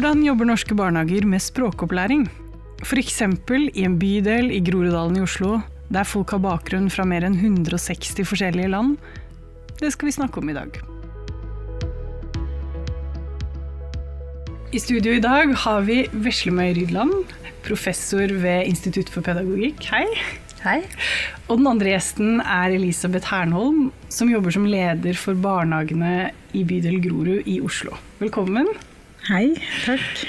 Hvordan jobber norske barnehager med språkopplæring? F.eks. i en bydel i Groruddalen i Oslo, der folk har bakgrunn fra mer enn 160 forskjellige land. Det skal vi snakke om i dag. I studio i dag har vi Veslemøy Rydland, professor ved Institutt for pedagogikk. Hei. Hei. Og den andre gjesten er Elisabeth Hernholm, som jobber som leder for barnehagene i bydel Grorud i Oslo. Velkommen. Hei, takk.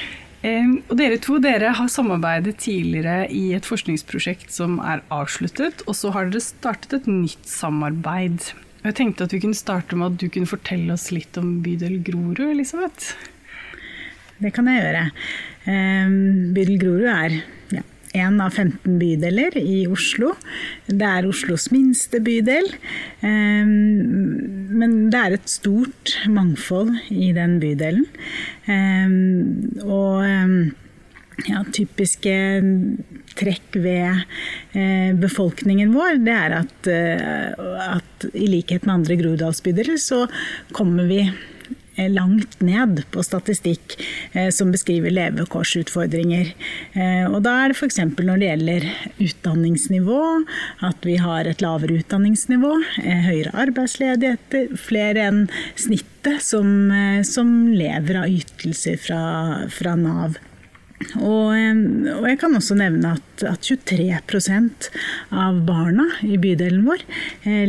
Og dere to dere har samarbeidet tidligere i et forskningsprosjekt som er avsluttet, og så har dere startet et nytt samarbeid. Og jeg tenkte at vi kunne starte med at du kunne fortelle oss litt om bydel Grorud, Elisabeth. Det kan jeg gjøre. Bydel Grorud er en av 15 bydeler i Oslo. Det er Oslos minste bydel. Eh, men det er et stort mangfold i den bydelen. Eh, og ja, typiske trekk ved befolkningen vår, det er at, at i likhet med andre Groruddalsbydeler, så kommer vi langt ned på statistikk som beskriver levekårsutfordringer. Og da er det f.eks. når det gjelder utdanningsnivå, at vi har et lavere utdanningsnivå, høyere arbeidsledighet, flere enn snittet som, som lever av ytelser fra, fra Nav. Og, og, jeg kan også nevne at, at 23% av barna i bydelen vår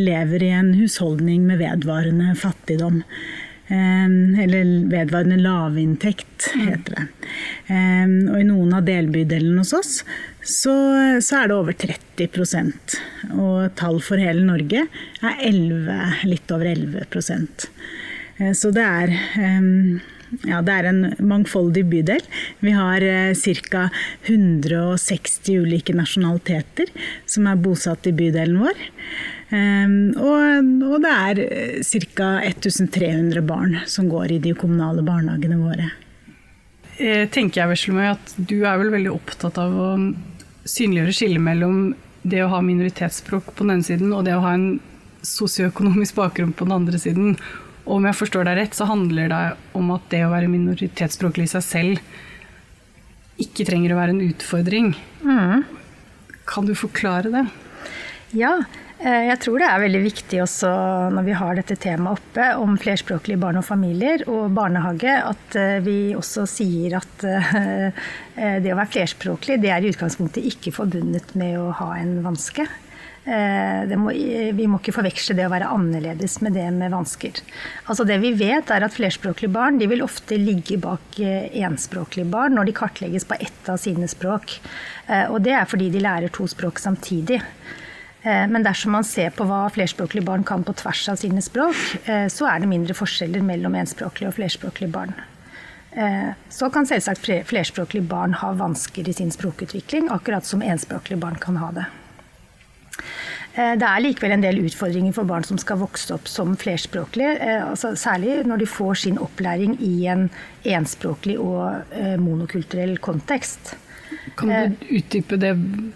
lever i en husholdning med vedvarende fattigdom. Eller vedvarende lavinntekt, heter det. Og i noen av delbydelene hos oss så, så, er det over 30% Og tall for hele Norge er 11, litt over 11% Så det er ja, det er en mangfoldig bydel. Vi har ca. 160 ulike nasjonaliteter som er bosatt i bydelen vår. Og, og det er ca. 1300 barn som går i de kommunale barnehagene våre. Jeg tenker jeg, Veslemøy, at du er vel veldig opptatt av å synliggjøre skillet mellom det å ha minoritetsspråk på den ene siden og det å ha en sosioøkonomisk bakgrunn på den andre siden. Og om jeg forstår deg rett, så handler det om at det å være minoritetsspråklig i seg selv ikke trenger å være en utfordring. Mm. Kan du forklare det? Ja, jeg tror det er veldig viktig også når vi har dette temaet oppe om flerspråklige barn og familier og barnehage, at vi også sier at det å være flerspråklig det er i utgangspunktet ikke forbundet med å ha en vanske. Må, vi må ikke forveksle det å være annerledes med det med vansker. Altså det vi vet er at Flerspråklige barn de vil ofte ligge bak enspråklige barn når de kartlegges på ett av sine språk. Og det er fordi de lærer to språk samtidig. Men dersom man ser på hva flerspråklige barn kan på tvers av sine språk, så er det mindre forskjeller mellom enspråklige og flerspråklige barn. Så kan selvsagt flerspråklige barn ha vansker i sin språkutvikling, akkurat som enspråklige barn kan ha det. Det er likevel en del utfordringer for barn som skal vokse opp som flerspråklige. Altså særlig når de får sin opplæring i en enspråklig og monokulturell kontekst. Kan du utdype det?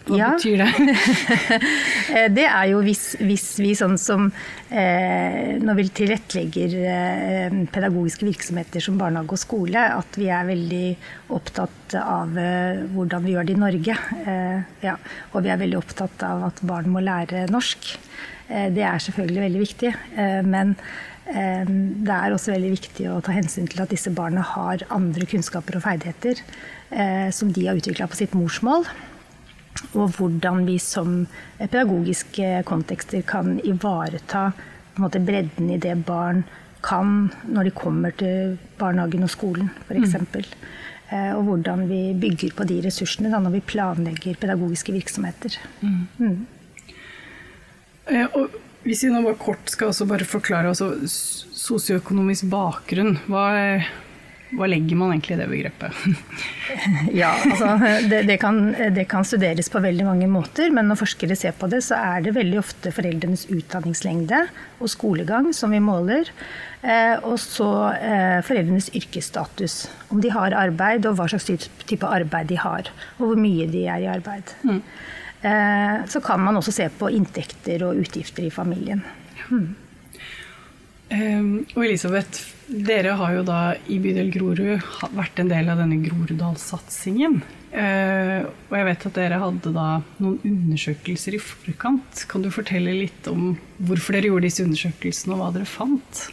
Hva ja. betyr det? det er jo hvis, hvis vi sånn som eh, Når vi tilrettelegger eh, pedagogiske virksomheter som barnehage og skole, at vi er veldig opptatt av eh, hvordan vi gjør det i Norge. ja. Og vi er veldig opptatt av at barn må lære norsk. det er selvfølgelig veldig viktig. men det er også veldig viktig å ta hensyn til at disse barna har andre kunnskaper og ferdigheter som de har utvikla på sitt morsmål. Og hvordan vi som pedagogiske kontekster kan ivareta måte, bredden i det barn kan når de kommer til barnehagen og skolen, f.eks. Mm. Og hvordan vi bygger på de ressursene da, når vi planlegger pedagogiske virksomheter. Mm. Mm. Og hvis vi nå bare kort skal også bare forklare altså, sosioøkonomisk bakgrunn, hva, hva, legger man egentlig i det begrepet? ja, altså, det, det, kan, det, kan, studeres på veldig mange måter, men når forskere ser på det, så er det veldig ofte foreldrenes utdanningslengde og skolegang som vi måler. Eh, og så eh, foreldrenes yrkesstatus. Om de har arbeid, og hva slags type arbeid de har. Og hvor mye de er i arbeid. Mm. Så kan man også se på inntekter og utgifter i familien. Mm. Um, og Elisabeth, dere har jo da i bydel Grorud vært en del av denne Groruddalssatsingen. Uh, og jeg vet at dere hadde da noen undersøkelser i forkant. Kan du fortelle litt om hvorfor dere gjorde disse undersøkelsene, og hva dere fant?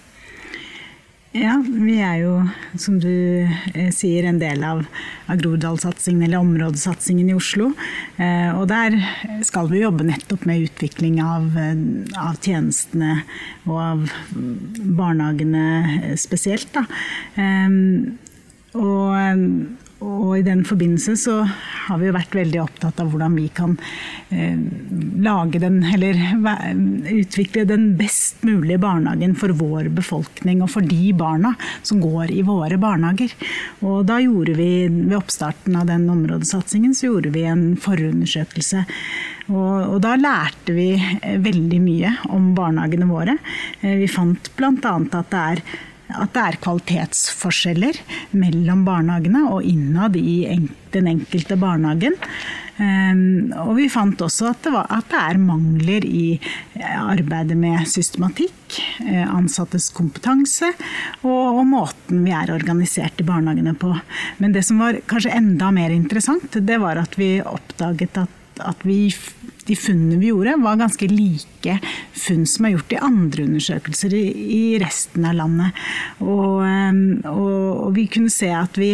Ja, vi er jo, som du eh, sier, en del av, av Groruddalssatsingen, eller områdesatsingen i Oslo. Eh, og der skal vi jobbe nettopp med utvikling av, eh, av tjenestene og av barnehagene spesielt. Da. og og i den forbindelse så har vi vært veldig opptatt av hvordan vi kan eh, lage den, eller utvikle den best mulige barnehagen for vår befolkning og for de barna som går i våre barnehager. Og da gjorde vi, ved oppstarten av den områdesatsingen, så gjorde vi en forundersøkelse. Og, og da lærte vi eh, veldig mye om barnehagene våre. Eh, vi fant bl.a. at det er at det er kvalitetsforskjeller mellom barnehagene og innad i den enkelte barnehagen. Ehm, og vi fant også at det, var, at det, er mangler i eh, arbeidet med systematikk, eh, ansattes kompetanse og, og, måten vi er organisert i barnehagene på. Men det som var kanskje enda mer interessant, det var at vi oppdaget at, at vi de funnene vi gjorde, var ganske like funn som er gjort i andre undersøkelser i, i resten av landet. Og, og, og, vi kunne se at vi,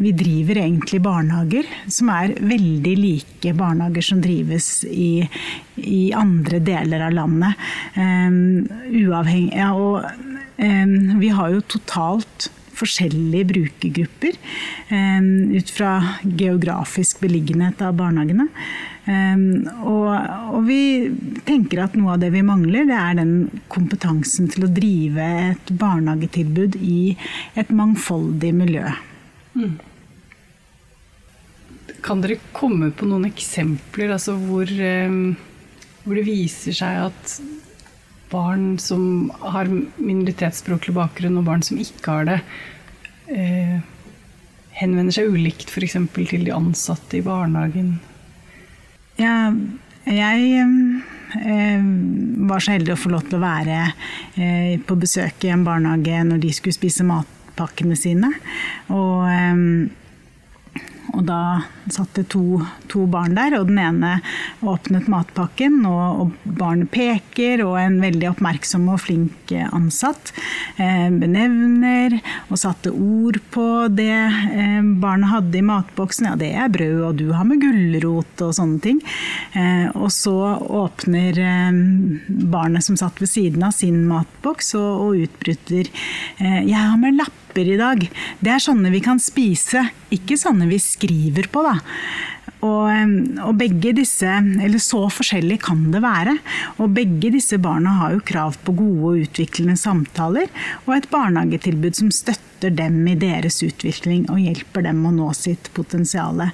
vi, driver egentlig barnehager som er veldig like barnehager som drives i, i andre deler av landet. Um, uavhengig ja, og um, vi har jo totalt forskjellige brukergrupper um, ut fra geografisk beliggenhet av barnehagene. Um, og, og, vi tenker at noe av det vi mangler, det er den kompetansen til å drive et barnehagetilbud i et mangfoldig miljø. Mm. Kan dere komme på noen eksempler altså hvor, um, hvor det viser seg at barn som har minoritetsspråklig bakgrunn, og barn som ikke har det, eh, henvender seg ulikt f.eks. til de ansatte i barnehagen? Ja, jeg eh, var så heldig å få lov til å være eh, på besøk i en barnehage når de skulle spise matpakkene sine. Og eh, og da satt det to, to, barn der, og den ene åpnet matpakken, og, og barnet peker, og en veldig oppmerksom og flink ansatt eh, benevner og satte ord på det eh, barnet hadde i matboksen. Ja, det er brød, og du har med gulrot og sånne ting. Eh, og så åpner eh, barnet som satt ved siden av sin matboks, og, og utbryter eh, Jeg har med lapper i dag. Det er sånne vi kan spise, ikke sånne vi skriver på, da. Og, og, begge disse, eller så forskjellig kan det være. Og begge disse barna har jo krav på gode og utviklende samtaler, og et barnehagetilbud som støtter dem i deres utvikling og hjelper dem å nå sitt potensial.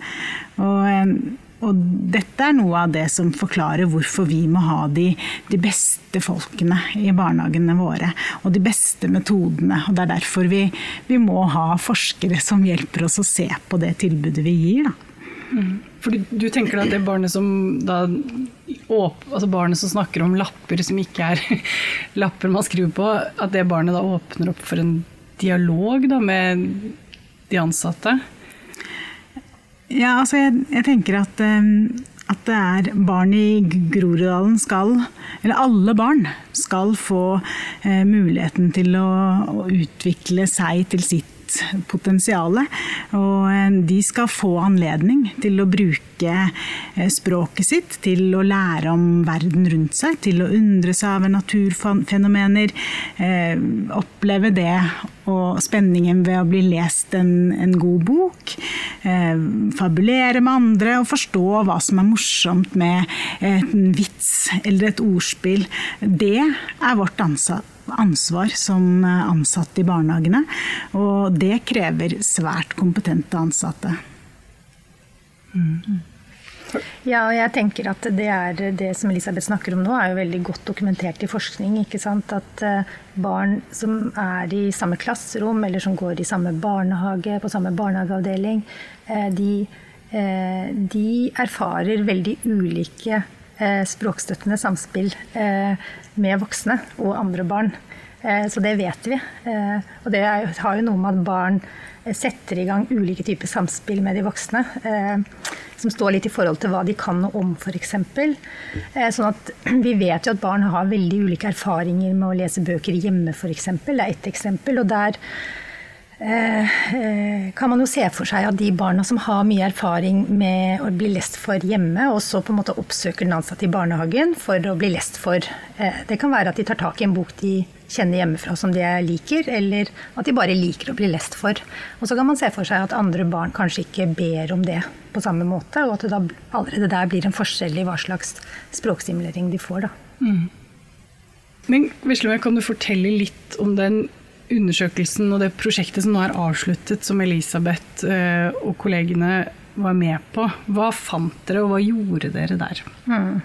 Og og dette er noe av det som forklarer hvorfor vi må ha de, de, beste folkene i barnehagene våre. Og de beste metodene. Og det er derfor vi, vi må ha forskere som hjelper oss å se på det tilbudet vi gir. Mm. For du, tenker at det barnet som da altså barnet som snakker om lapper som ikke er lapper man skriver på, at det barnet da åpner opp for en dialog da med de ansatte? Ja, altså jeg, jeg tenker at, um, at det er barn i Groruddalen skal, eller alle barn, skal få uh, muligheten til å, å utvikle seg til sitt potensial. Og eh, de skal få anledning til å bruke eh, språket sitt til å lære om verden rundt seg, til å undre seg over naturfenomener, eh, oppleve det og spenningen ved å bli lest en, en god bok. fabulere med andre og forstå hva som er morsomt med en vits eller et ordspill. Det er vårt ansvar ansvar som ansatte i barnehagene. Og det krever svært kompetente ansatte. Mm. Ja, og jeg tenker at det, er, det som Elisabeth snakker om nå, er jo veldig godt dokumentert i forskning. ikke sant? At eh, barn som er i samme klasserom, eller som går i samme barnehage, på samme barnehageavdeling, eh, de, eh, de erfarer veldig ulike språkstøttende samspill med voksne og andre barn. Så det vet vi. Og det har jo noe med at barn setter i gang ulike typer samspill med de voksne. Som står litt i forhold til hva de kan noe om, f.eks. Sånn at vi vet jo at barn har veldig ulike erfaringer med å lese bøker hjemme, f.eks. Det er ett eksempel. Og der Eh, eh, kan man jo se for seg at de barna som har mye erfaring med å bli lest for hjemme, og så på en måte oppsøker den ansatte i barnehagen for å bli lest for. Eh, det kan være at de tar tak i en bok de kjenner hjemmefra som de liker, eller at de bare liker å bli lest for. Og så kan man se for seg at andre barn kanskje ikke ber om det på samme måte, og at det da allerede der blir en forskjell i hva slags språkstimulering de får. Da. Mm. Men Veslemøy, kan du fortelle litt om den undersøkelsen og det prosjektet som nå er avsluttet, som Elisabeth eh, og kollegene var med på. Hva fant dere, og hva gjorde dere der? Mm.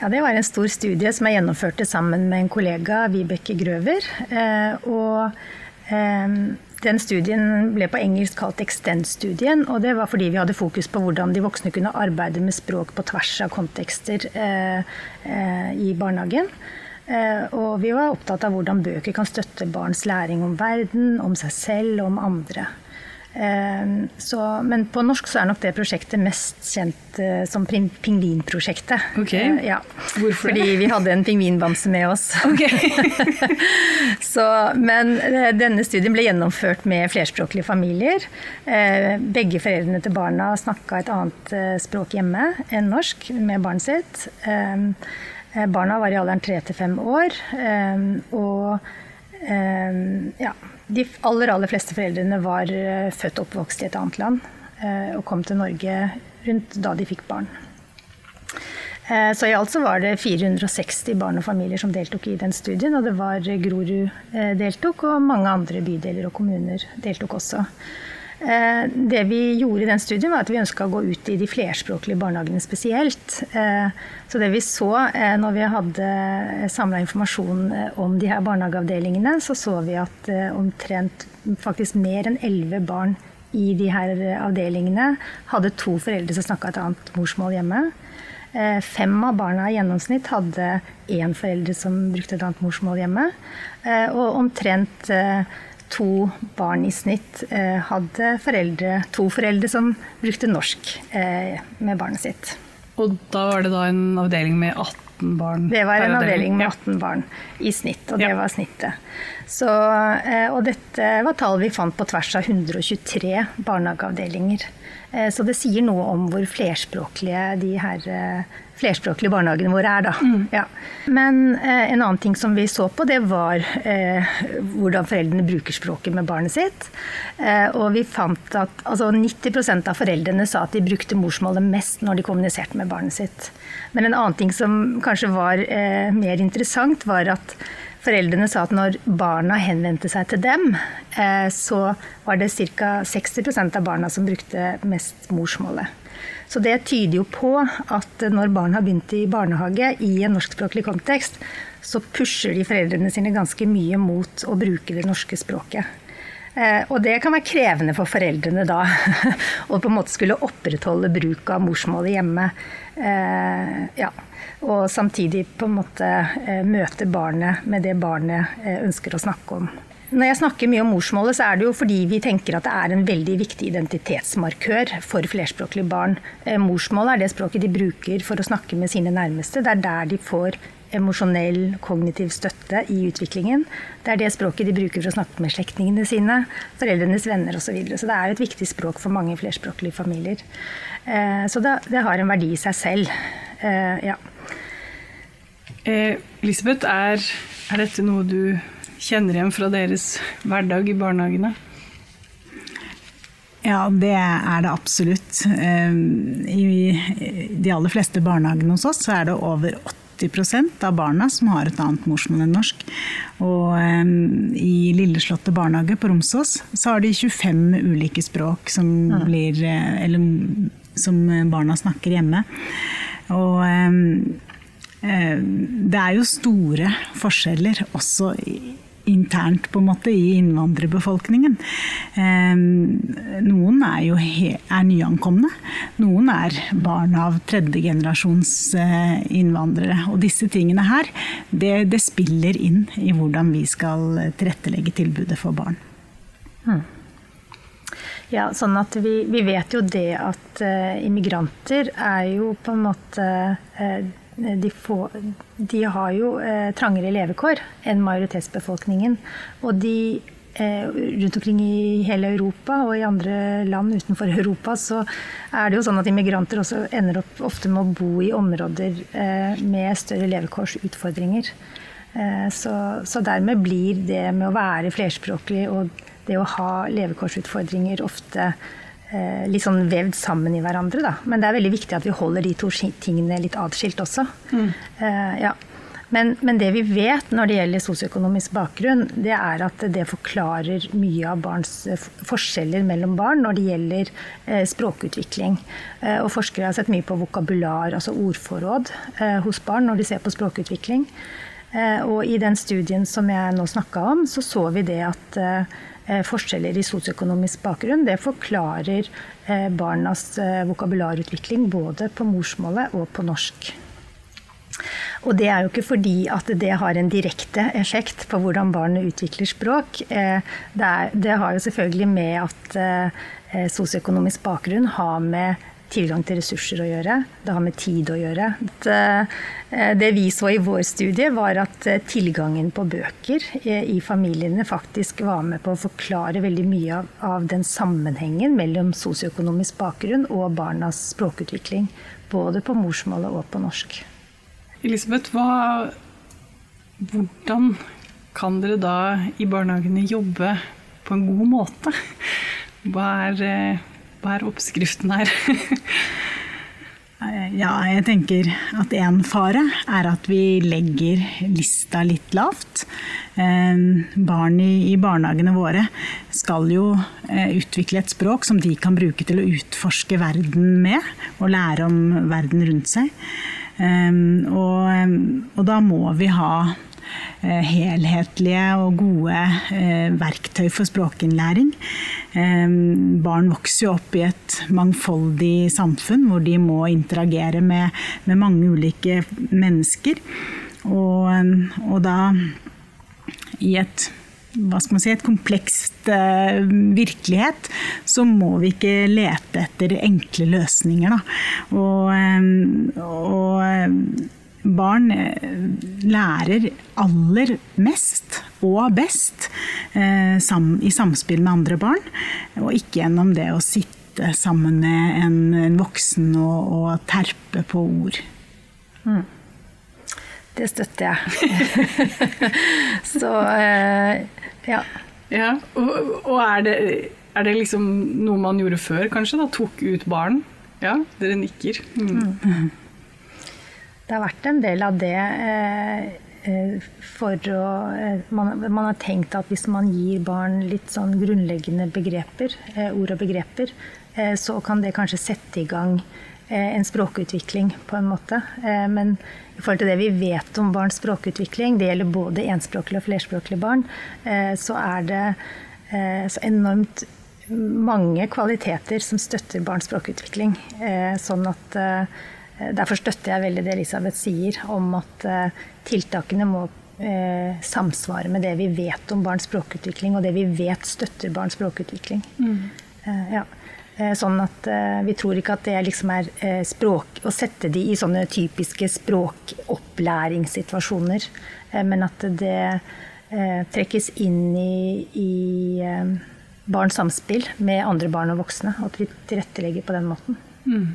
Ja, Det var en stor studie som jeg gjennomførte sammen med en kollega, Vibeke Grøver. Eh, og eh, den studien ble på engelsk kalt Extend-studien. og Det var fordi vi hadde fokus på hvordan de voksne kunne arbeide med språk på tvers av kontekster i barnehagen. Eh, og vi var opptatt av hvordan bøker kan støtte barns læring om verden, om seg selv og om andre. Eh, så, men på norsk så er nok det prosjektet mest kjent eh, som Pingvinprosjektet. Okay. Ja. Hvorfor Fordi vi hadde en pingvinbamse med oss. Okay. så, men denne studien ble gjennomført med flerspråklige familier. Begge foreldrene til barna snakka et annet språk hjemme enn norsk med barnet sitt. Eh, barna var i alderen tre til fem år. Eh, og eh, ja, de aller, aller fleste foreldrene var født og oppvokst i et annet land og kom til Norge rundt da de fikk barn. Så i alt så var det 460 barn og familier som deltok i den studien. Og det var Grorud deltok, og mange andre bydeler og kommuner deltok også. Eh, det vi gjorde i den studien, var at vi ønska å gå ut i de flerspråklige barnehagene spesielt. Eh, så det vi så eh, når vi hadde samla informasjon om de her barnehageavdelingene, så så vi at omtrent faktisk mer enn elleve barn i de her avdelingene hadde to foreldre som snakka et annet morsmål hjemme. Fem av barna i gjennomsnitt hadde én forelder som brukte et annet morsmål hjemme. Og omtrent to barn i snitt eh, hadde foreldre, to foreldre som brukte norsk eh, med barnet sitt. Og da var det da en avdeling med 18 barn? Det var en avdeling med 18 barn i snitt, og det ja. var snittet. Så, eh, og dette var tall vi fant på tvers av 123 barnehageavdelinger. Så det sier noe om hvor flerspråklige de her flerspråklige barnehagene våre er. Da. Mm. Ja. Men eh, en annen ting som vi så på, det var eh, hvordan foreldrene bruker språket med barnet sitt. Eh, og vi fant at altså 90% av foreldrene sa at de brukte morsmålet mest når de kommuniserte med barnet sitt. Men en annen ting som kanskje var eh, mer interessant, var at Foreldrene sa at når barna henvendte seg til dem, eh, så var det ca. 60% av barna som brukte mest morsmålet. Så det tyder jo på at når barn har begynt i barnehage i en norskspråklig kontekst, så pusher de foreldrene sine ganske mye mot å bruke det norske språket. Eh, og det kan være krevende for foreldrene da, å på en måte skulle opprettholde bruk av morsmålet hjemme. Eh, ja. Og samtidig på en måte eh, møte barnet med det barnet ønsker å snakke om. Når jeg snakker mye om morsmålet, så er det jo fordi vi tenker at det er en veldig viktig identitetsmarkør for flerspråklige barn. Eh, morsmålet er det språket de bruker for å snakke med sine nærmeste. Det er der de får emosjonell, kognitiv støtte i utviklingen. Det er det språket de bruker for å snakke med slektningene sine, foreldrenes venner osv. Så, videre. så det er et viktig språk for mange flerspråklige familier. Eh, så det, det har en verdi i seg selv. Eh. Elisabeth, er, er dette noe du kjenner igjen fra deres hverdag i barnehagene? Ja, det er det absolutt. Eh, I de aller fleste barnehagene hos oss så er det over 80% av barna som har et annet morsmål enn norsk. Og um, i Lilleslottet barnehage på Romsås så har de 25 ulike språk som, blir, eller, som barna snakker hjemme. Og um, det er jo store forskjeller også i internt på en måte i innvandrerbefolkningen. Noen er jo er nyankomne. Noen er barn av tredjegenerasjons innvandrere. Og disse tingene her, det, det, spiller inn i hvordan vi skal tilrettelegge tilbudet for barn. Hmm. Ja, sånn at vi, vi, vet jo det at uh, immigranter er jo på en måte uh, de, får, de, har jo eh, trangere levekår enn majoritetsbefolkningen. Og de rundt omkring i hele Europa og i andre land utenfor Europa, så er det jo sånn at immigranter også ender opp ofte med å bo i områder med større levekårsutfordringer. Så, så dermed blir det med å være flerspråklig og det å ha levekårsutfordringer ofte eh, litt sånn vevd sammen i hverandre. Da. Men det er veldig viktig at vi holder de to tingene litt atskilt også. Mm. Eh, ja. Men, men, det vi vet når det gjelder sosioøkonomisk bakgrunn, det er at det forklarer mye av barns eh, forskjeller mellom barn når det gjelder eh, språkutvikling. Eh, og forskere har sett mye på vokabular, altså ordforråd, eh, hos barn når de ser på språkutvikling. Eh, og i den studien som jeg nå snakka om, så så vi det at Eh, forskjeller i sosioøkonomisk bakgrunn, det forklarer eh, barnas eh, vokabularutvikling både på morsmålet og på norsk. Og det er jo ikke fordi at det har en direkte effekt på hvordan barnet utvikler språk. Det, har jo selvfølgelig med at sosioøkonomisk bakgrunn har med tilgang til ressurser å gjøre. Det har med tid å gjøre. Det, eh, det vi så i vår studie, var at eh, tilgangen på bøker eh, i familiene faktisk var med på å forklare veldig mye av, den sammenhengen mellom sosioøkonomisk bakgrunn og barnas språkutvikling. Både på morsmålet og på norsk. Elisabeth, hva, hvordan kan dere da i barnehagene jobbe på en god måte? Hva er hva er oppskriften her? ja, jeg tenker at en fare er at vi legger lista litt lavt. Barn i, barnehagene våre skal jo eh, utvikle et språk som de kan bruke til å utforske verden med, og lære om verden rundt seg. Og, og da må vi ha Eh, helhetlige og gode eh, verktøy for språkinnlæring. Eh, barn vokser jo opp i et mangfoldig samfunn hvor de må interagere med, med mange ulike mennesker. Og, og, da i et hva skal man si, et komplekst uh, virkelighet, så må vi ikke lete etter enkle løsninger. Da. Og, og barn eh, lærer aller mest og best eh, i samspill med andre barn, og ikke gjennom det å sitte sammen med en, voksen og, og terpe på ord. Mm. Det støtter jeg. Så eh, ja. ja. Og, og er, det, er, det, liksom noe man gjorde før, kanskje? da Tok ut barn? Ja, dere nikker. Mm. Mm. Det har vært en del av det. Eh, eh, for å, eh, man, man, har tenkt at hvis man gir barn litt sånn grunnleggende begreper, ord og begreper, så kan det kanskje sette i gang en språkutvikling på en måte. Men i forhold til det vi vet om barns språkutvikling, det gjelder både enspråklige og flerspråklige barn, så er det så enormt mange kvaliteter som støtter barns språkutvikling. Sånn at derfor støtter jeg veldig det Elisabeth sier om at eh, tiltakene må eh, samsvare med det vi vet om barns språkutvikling, og det vi vet støtter barns språkutvikling. Mm. Ja. Sånn at vi tror ikke at det liksom er språk Å sette de i sånne typiske språkopplæringssituasjoner, men at det trekkes inn i, i barns samspill med andre barn og voksne. Og at vi tilrettelegger på den måten. Mm.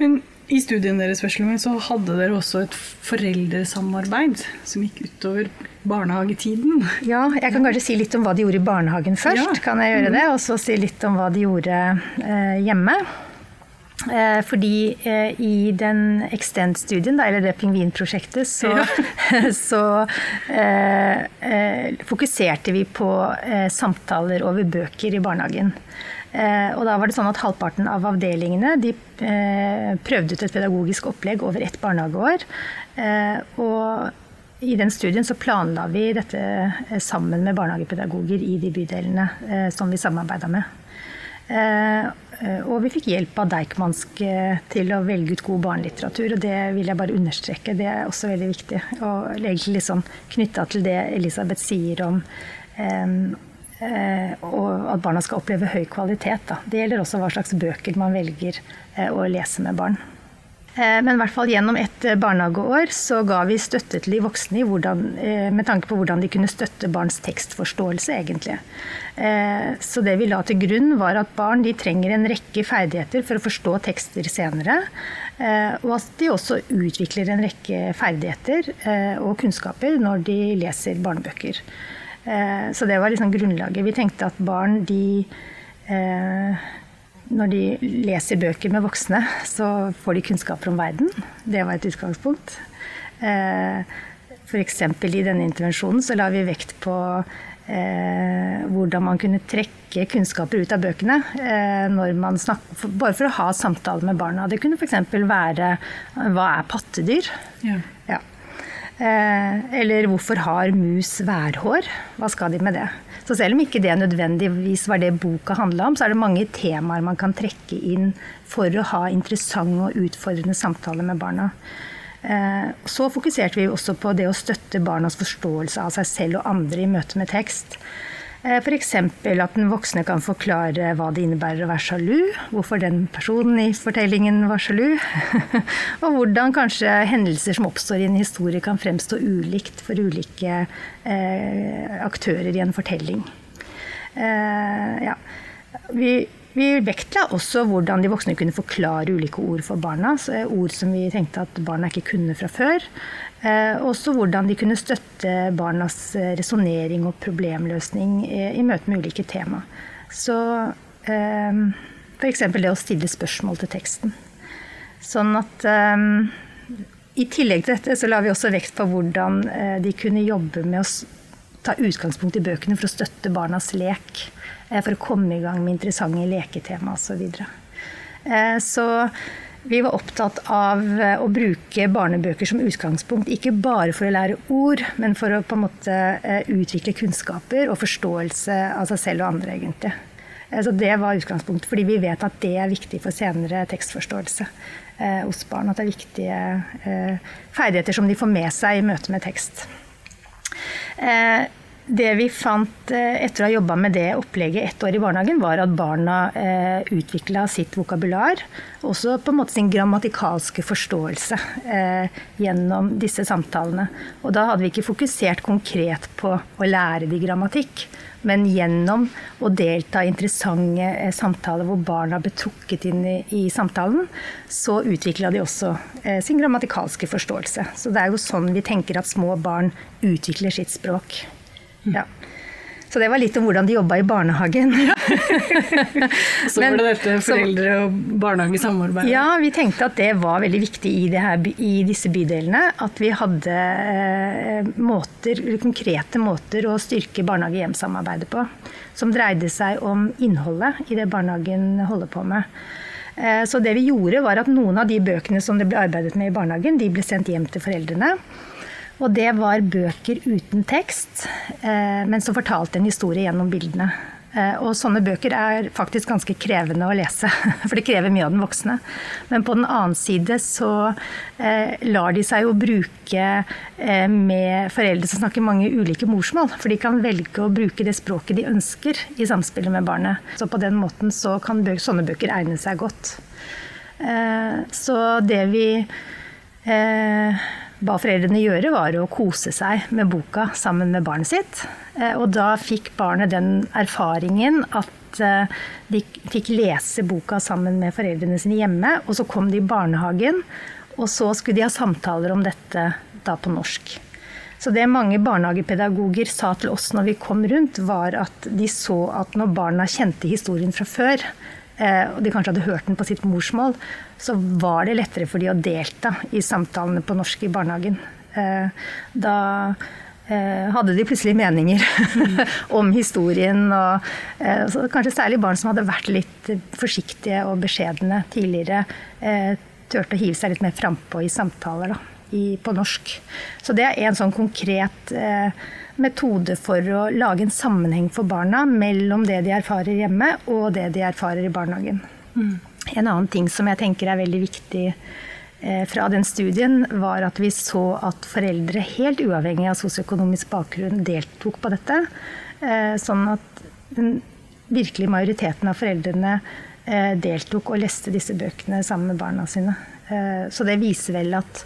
Men i studien deres så hadde dere også et foreldresamarbeid som gikk utover barnehagetiden. Ja, jeg kan kanskje si litt om hva de gjorde i barnehagen først. Ja. kan jeg gjøre det, Og så si litt om hva de gjorde eh, hjemme. Eh, fordi eh, i den Extend-studien, eller det pingvinprosjektet, så, ja. så eh, eh, fokuserte vi på eh, samtaler over bøker i barnehagen. Eh, og da var det sånn at Halvparten av avdelingene de eh, prøvde ut et pedagogisk opplegg over ett barnehageår. Eh, og I den studien så planla vi dette sammen med barnehagepedagoger i de bydelene som vi samarbeida med. Og vi fikk hjelp av Deichmansk til å velge ut god barnelitteratur. Og det vil jeg bare understreke. Det er også veldig viktig. Og egentlig liksom knytta til det Elisabeth sier om og at barna skal oppleve høy kvalitet. Da. Det gjelder også hva slags bøker man velger å lese med barn. Eh, men i hvert fall gjennom et eh, barnehageår så ga vi støtte til de voksne hvordan, eh, med tanke på hvordan de kunne støtte barns tekstforståelse, egentlig. Så det vi la til grunn, var at barn trenger en rekke ferdigheter for å forstå tekster senere. Og at de også utvikler en rekke ferdigheter og kunnskaper når de leser barnebøker. Så det var liksom grunnlaget. Vi tenkte at barn de når de leser bøker med voksne, så får de kunnskaper om verden. Det var et utgangspunkt. Eh, F.eks. i denne intervensjonen så la vi vekt på eh, hvordan man kunne trekke kunnskaper ut av bøkene eh, når man snakker, bare for å ha samtaler med barna. Det kunne f.eks. være hva er pattedyr? Ja. Ja. eller hvorfor har mus værhår? Hva skal de med det? Så selv om ikke det nødvendigvis var det boka handla om, så er det mange temaer man kan trekke inn for å ha interessante og utfordrende samtaler med barna. Eh, så fokuserte vi også på det å støtte barnas forståelse av seg selv og andre i møte med tekst. Eh, F.eks. at den voksne kan forklare hva det innebærer å være sjalu, hvorfor den personen i fortellingen var sjalu, og hvordan kanskje hendelser som oppstår i en historie kan fremstå ulikt for ulike eh, aktører i en fortelling. Eh, ja. Vi vi vektla også hvordan de voksne kunne forklare ulike ord for barna. ord som vi tenkte at barna ikke kunne fra før. Eh, også hvordan de kunne støtte barnas eh, resonnering og problemløsning i møte med ulike tema. Så eh, f.eks. det å stille spørsmål til teksten. Sånn at i tillegg til dette så la vi også vekt på hvordan de kunne jobbe med å ta utgangspunkt i bøkene for å støtte barnas lek. For å komme i gang med interessante leketema osv. Så, videre. så vi var opptatt av eh, å bruke barnebøker som utgangspunkt, ikke bare for å lære ord, men for å på en måte eh, utvikle kunnskaper og forståelse av seg selv og andre, egentlig. Eh, så det var utgangspunktet, fordi vi vet at det er viktig for senere tekstforståelse hos barn. At det er viktige ferdigheter som de får med seg i møte med tekst. Det vi fant eh, etter å ha jobba med det opplegget ett år i barnehagen, var at barna eh, utvikla sitt vokabular, også på en måte sin grammatikalske forståelse eh, gjennom disse samtalene. Og da hadde vi ikke fokusert konkret på å lære de grammatikk, men gjennom å delta i interessante eh, samtaler hvor barna ble trukket inn i, i samtalen, så utvikla de også sin grammatikalske forståelse. Så det er jo sånn vi tenker at små barn utvikler sitt språk. Ja. Så det var litt om hvordan de jobba i barnehagen. så var det dette foreldre og barnehage samarbeidet? Ja, vi tenkte at det var veldig viktig i, her, i disse bydelene. At vi hadde eh, måter, konkrete måter å styrke barnehage-hjem-samarbeidet på. Som dreide seg om innholdet i det barnehagen holder på med. Eh, så det vi gjorde var at noen av de bøkene som det ble arbeidet med i barnehagen, de ble sendt hjem til foreldrene. Og det var bøker uten tekst, eh, men som fortalte en historie gjennom bildene. Eh, og sånne bøker er faktisk ganske krevende å lese, for det krever mye av den voksne. Men på den annen side så eh, lar de seg jo bruke med foreldre som snakker mange ulike morsmål. For de kan velge å bruke det språket de ønsker i samspillet med barnet. Så på den måten så kan sånne bøker egne seg godt. Så det vi ba foreldrene gjøre, var å kose seg med boka sammen med barnet sitt. Eh, og da fikk barnet den erfaringen at eh, de fikk lese boka sammen med foreldrene sine hjemme. Og så kom de i barnehagen, og så skulle de ha samtaler om dette da på norsk. Så det mange barnehagepedagoger sa til oss når vi kom rundt, var at de så at når barna kjente historien fra før, og de kanskje hadde hørt den på sitt morsmål, så var det lettere for de å delta i samtalene på norsk i barnehagen. Eh, da eh, hadde de plutselig meninger om historien. Og kanskje særlig barn som hadde vært litt forsiktige og beskjedne tidligere, turte å hive seg litt mer frampå i samtaler. Da. på norsk. Så det er en sånn konkret eh, metode for å lage en sammenheng for barna mellom det de erfarer hjemme og det de erfarer i barnehagen. Mm. En annen ting som jeg tenker er veldig viktig eh, fra den studien, var at vi så at foreldre, helt uavhengig av sosioøkonomisk bakgrunn, deltok på dette. Eh, sånn at den virkelige majoriteten av foreldrene eh, deltok og leste disse bøkene sammen med barna sine. Eh, så det viser vel at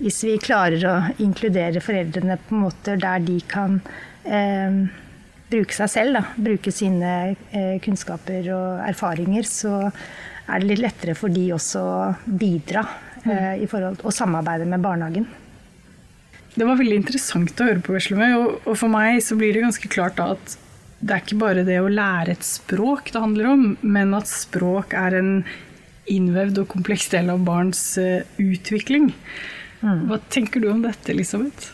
hvis vi klarer å inkludere foreldrene på måter der de kan eh, bruke seg selv, da, bruke sine eh, kunnskaper og erfaringer, så er det litt lettere for de også å bidra eh, i forhold å samarbeide med barnehagen. Det var veldig interessant å høre på, Veslemøy, og, og for meg så blir det ganske klart da at det er ikke bare det å lære et språk det handler om, men at språk er en innvevd og kompleks del av barns uh, utvikling. Mm. Hva tenker du om dette, Elisabeth?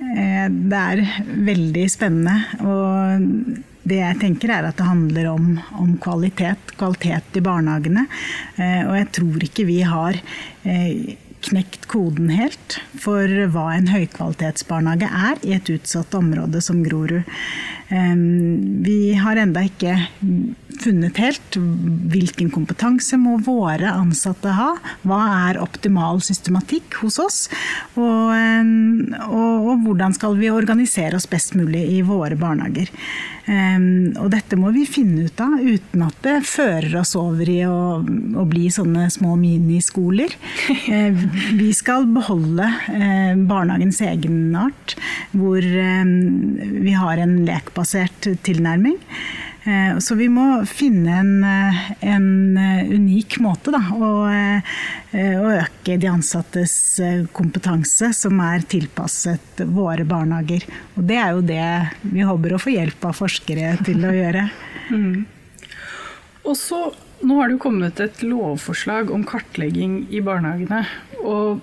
Eh, det er veldig spennende. Og det jeg tenker er at det handler om, om kvalitet. Kvalitet i barnehagene. Eh, og jeg tror ikke vi har knekt koden helt for hva en høykvalitetsbarnehage er i et utsatt område som Grorud. Vi har enda ikke funnet helt hvilken kompetanse må våre ansatte ha. Hva er optimal systematikk hos oss? Og, og, og hvordan skal vi organisere oss best mulig i våre barnehager? Og dette må vi finne ut av uten at det fører oss over i å, å bli sånne små miniskoler. Vi skal beholde uh, barnehagens egenart, hvor vi har en lekbasert tilnærming. Eh, så vi må finne en, en unik måte da, å, å, øke de ansattes kompetanse som er tilpasset våre barnehager. Og det er jo det vi håper å få hjelp av forskere til å gjøre. Mm. Og så, Nå har det jo kommet et lovforslag om kartlegging i barnehagene. Og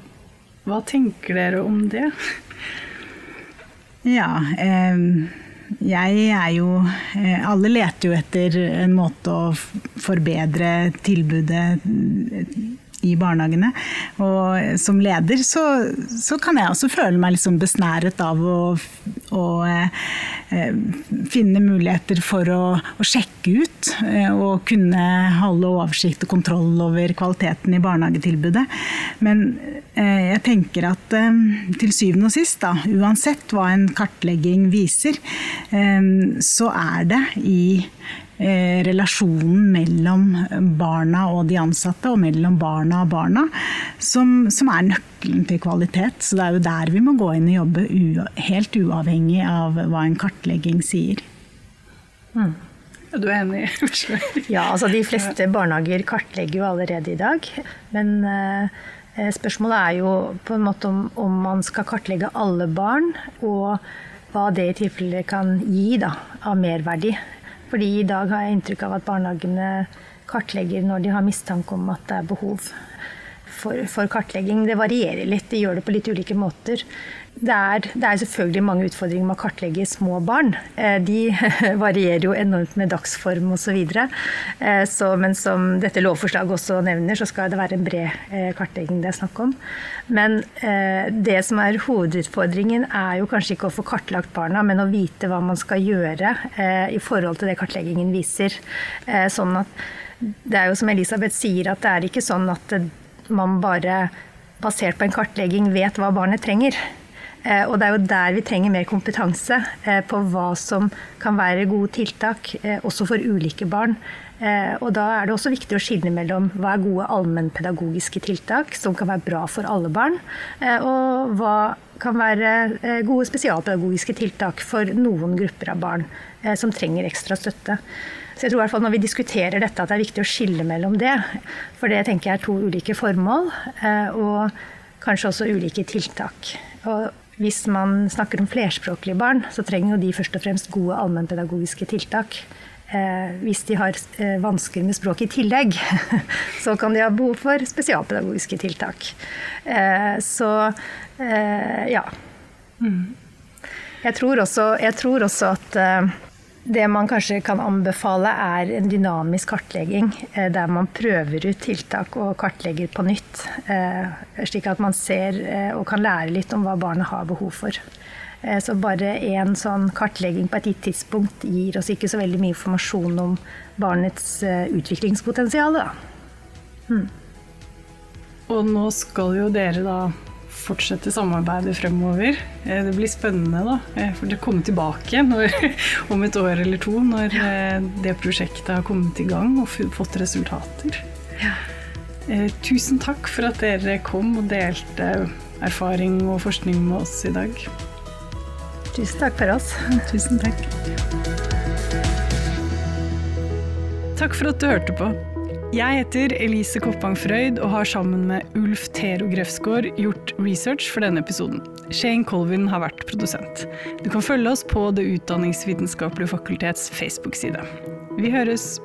hva tenker dere om det? Ja, eh, jeg er jo eh, Alle leter jo etter en måte å forbedre tilbudet i barnehagene. Og som leder så, så kan jeg også føle meg liksom besnæret av å, å eh, finne muligheter for å, å sjekke ut eh, og kunne holde oversikt og kontroll over kvaliteten i barnehagetilbudet. Men eh, jeg tenker at eh, til syvende og sist, da, uansett hva en kartlegging viser, eh, så er det i Eh, relasjonen mellom barna og de ansatte, og mellom barna og barna, som, som, er nøkkelen til kvalitet. Så det er jo der vi må gå inn og jobbe, helt uavhengig av hva en kartlegging sier. Mm. Er enig? ja, altså de fleste barnehager kartlegger jo allerede i dag. Men eh, spørsmålet er jo på en måte om, om, man skal kartlegge alle barn, og hva det i tilfelle kan gi da, av merverdi fordi i dag har jeg inntrykk av at barnehagene kartlegger når de har mistanke om at det er behov for, for kartlegging. Det varierer litt, de gjør det på litt ulike måter. Det er, det er, selvfølgelig mange utfordringer med å kartlegge små barn. Eh, de varierer jo enormt med dagsform osv. Eh, men som dette lovforslaget også nevner, så skal det være en bred eh, kartlegging det er snakk om. Men det som er hovedutfordringen, er jo kanskje ikke å få kartlagt barna, men å vite hva man skal gjøre i forhold til det kartleggingen viser. Sånn at det er jo som Elisabeth sier, at det er ikke sånn at man bare basert på en kartlegging vet hva barnet trenger. Eh, og det er jo der vi trenger mer kompetanse eh, på hva som kan være gode tiltak, eh, også for ulike barn. Og da er det også viktig å skille mellom hva er gode allmennpedagogiske tiltak som kan være bra for alle barn, og hva kan være gode spesialpedagogiske tiltak for noen grupper av barn som trenger ekstra støtte. Så jeg tror i hvert fall når vi diskuterer dette at det er viktig å skille mellom det. For det tenker jeg er to ulike formål, og kanskje også ulike tiltak. Og hvis man snakker om flerspråklige barn, så trenger jo de først og fremst gode allmennpedagogiske tiltak. Eh, hvis de har eh, vansker med språk i tillegg, så kan de ha behov for spesialpedagogiske tiltak. Eh, så eh, ja. Mm. Jeg tror også, jeg tror også at eh, Det man kanskje kan anbefale, er en dynamisk kartlegging, eh, der man prøver ut tiltak og kartlegger på nytt. Eh, slik at man ser eh, og kan lære litt om hva barnet har behov for. Så bare en sånn kartlegging på et gitt tidspunkt gir oss ikke så veldig mye informasjon om barnets utviklingspotensial. Hmm. Og nå skal jo dere da fortsette samarbeidet fremover. Eh, det blir spennende, da. Eh, for det kommer tilbake når, om et år eller to, når ja. det prosjektet har kommet i gang og fått resultater. Ja. Tusen takk for at dere kom og delte erfaring og forskning med oss i dag. Tusen takk for oss. Tusen takk. Takk for at du hørte på. Jeg heter Elise Koppang Frøyd og har sammen med Ulf Tero Grefsgaard gjort research for denne episoden. Shane Colvin har vært produsent. Du kan følge oss på Det utdanningsvitenskapelige fakultets Facebook-side. Vi høres!